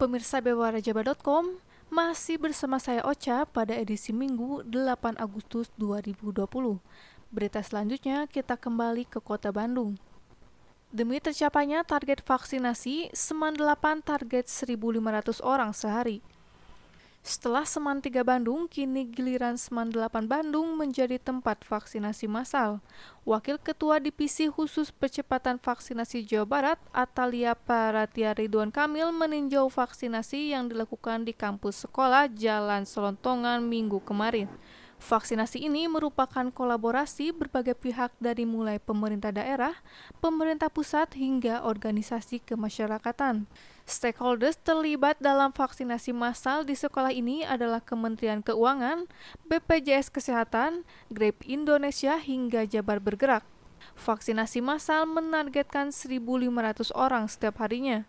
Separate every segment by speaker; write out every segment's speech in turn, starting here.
Speaker 1: Pemirsa bewarajaba.com masih bersama saya Ocha pada edisi Minggu 8 Agustus 2020. Berita selanjutnya kita kembali ke kota Bandung. Demi tercapainya target vaksinasi, Seman 8 target 1.500 orang sehari. Setelah Seman 3 Bandung, kini giliran Seman 8 Bandung menjadi tempat vaksinasi massal. Wakil Ketua Divisi Khusus Percepatan Vaksinasi Jawa Barat, Atalia Paratia Ridwan Kamil meninjau vaksinasi yang dilakukan di kampus sekolah Jalan Selontongan minggu kemarin. Vaksinasi ini merupakan kolaborasi berbagai pihak dari mulai pemerintah daerah, pemerintah pusat hingga organisasi kemasyarakatan. Stakeholders terlibat dalam vaksinasi massal di sekolah ini adalah Kementerian Keuangan, BPJS Kesehatan, Grab Indonesia hingga Jabar Bergerak. Vaksinasi massal menargetkan 1.500 orang setiap harinya.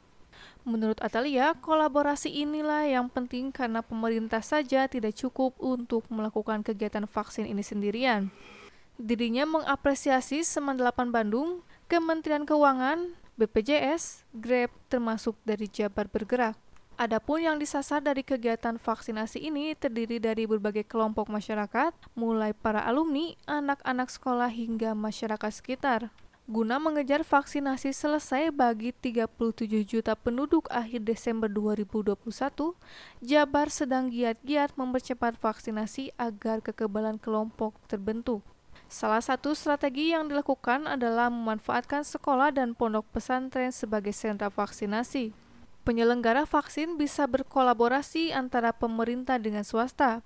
Speaker 1: Menurut Atalia, kolaborasi inilah yang penting karena pemerintah saja tidak cukup untuk melakukan kegiatan vaksin ini sendirian. Dirinya mengapresiasi Seman 8 Bandung, Kementerian Keuangan, BPJS, Grab termasuk dari Jabar Bergerak. Adapun yang disasar dari kegiatan vaksinasi ini terdiri dari berbagai kelompok masyarakat, mulai para alumni, anak-anak sekolah hingga masyarakat sekitar guna mengejar vaksinasi selesai bagi 37 juta penduduk akhir Desember 2021, Jabar sedang giat-giat mempercepat vaksinasi agar kekebalan kelompok terbentuk. Salah satu strategi yang dilakukan adalah memanfaatkan sekolah dan pondok pesantren sebagai sentra vaksinasi. Penyelenggara vaksin bisa berkolaborasi antara pemerintah dengan swasta,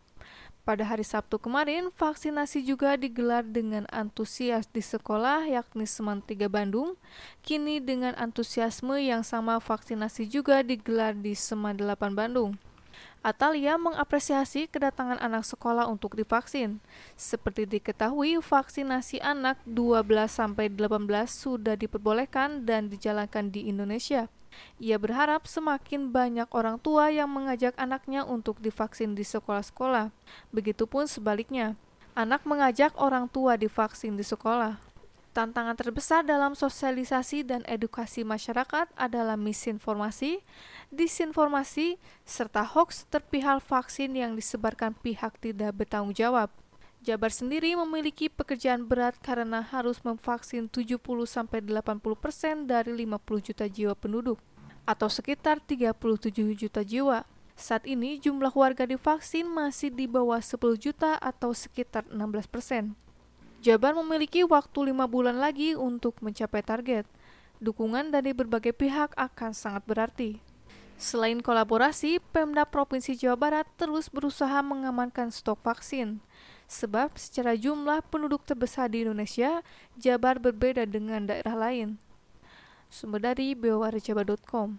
Speaker 1: pada hari Sabtu kemarin, vaksinasi juga digelar dengan antusias di sekolah yakni Seman 3 Bandung. Kini dengan antusiasme yang sama vaksinasi juga digelar di Seman 8 Bandung. Atalia mengapresiasi kedatangan anak sekolah untuk divaksin. Seperti diketahui, vaksinasi anak 12-18 sudah diperbolehkan dan dijalankan di Indonesia. Ia berharap semakin banyak orang tua yang mengajak anaknya untuk divaksin di sekolah-sekolah. Begitupun sebaliknya, anak mengajak orang tua divaksin di sekolah. Tantangan terbesar dalam sosialisasi dan edukasi masyarakat adalah misinformasi, disinformasi, serta hoax terpihak vaksin yang disebarkan pihak tidak bertanggung jawab. Jabar sendiri memiliki pekerjaan berat karena harus memvaksin 70-80% dari 50 juta jiwa penduduk, atau sekitar 37 juta jiwa. Saat ini jumlah warga divaksin masih di bawah 10 juta atau sekitar 16 persen. Jabar memiliki waktu lima bulan lagi untuk mencapai target. Dukungan dari berbagai pihak akan sangat berarti. Selain kolaborasi, Pemda Provinsi Jawa Barat terus berusaha mengamankan stok vaksin. Sebab secara jumlah penduduk terbesar di Indonesia, Jabar berbeda dengan daerah lain. Sumber dari bewarjaba.com.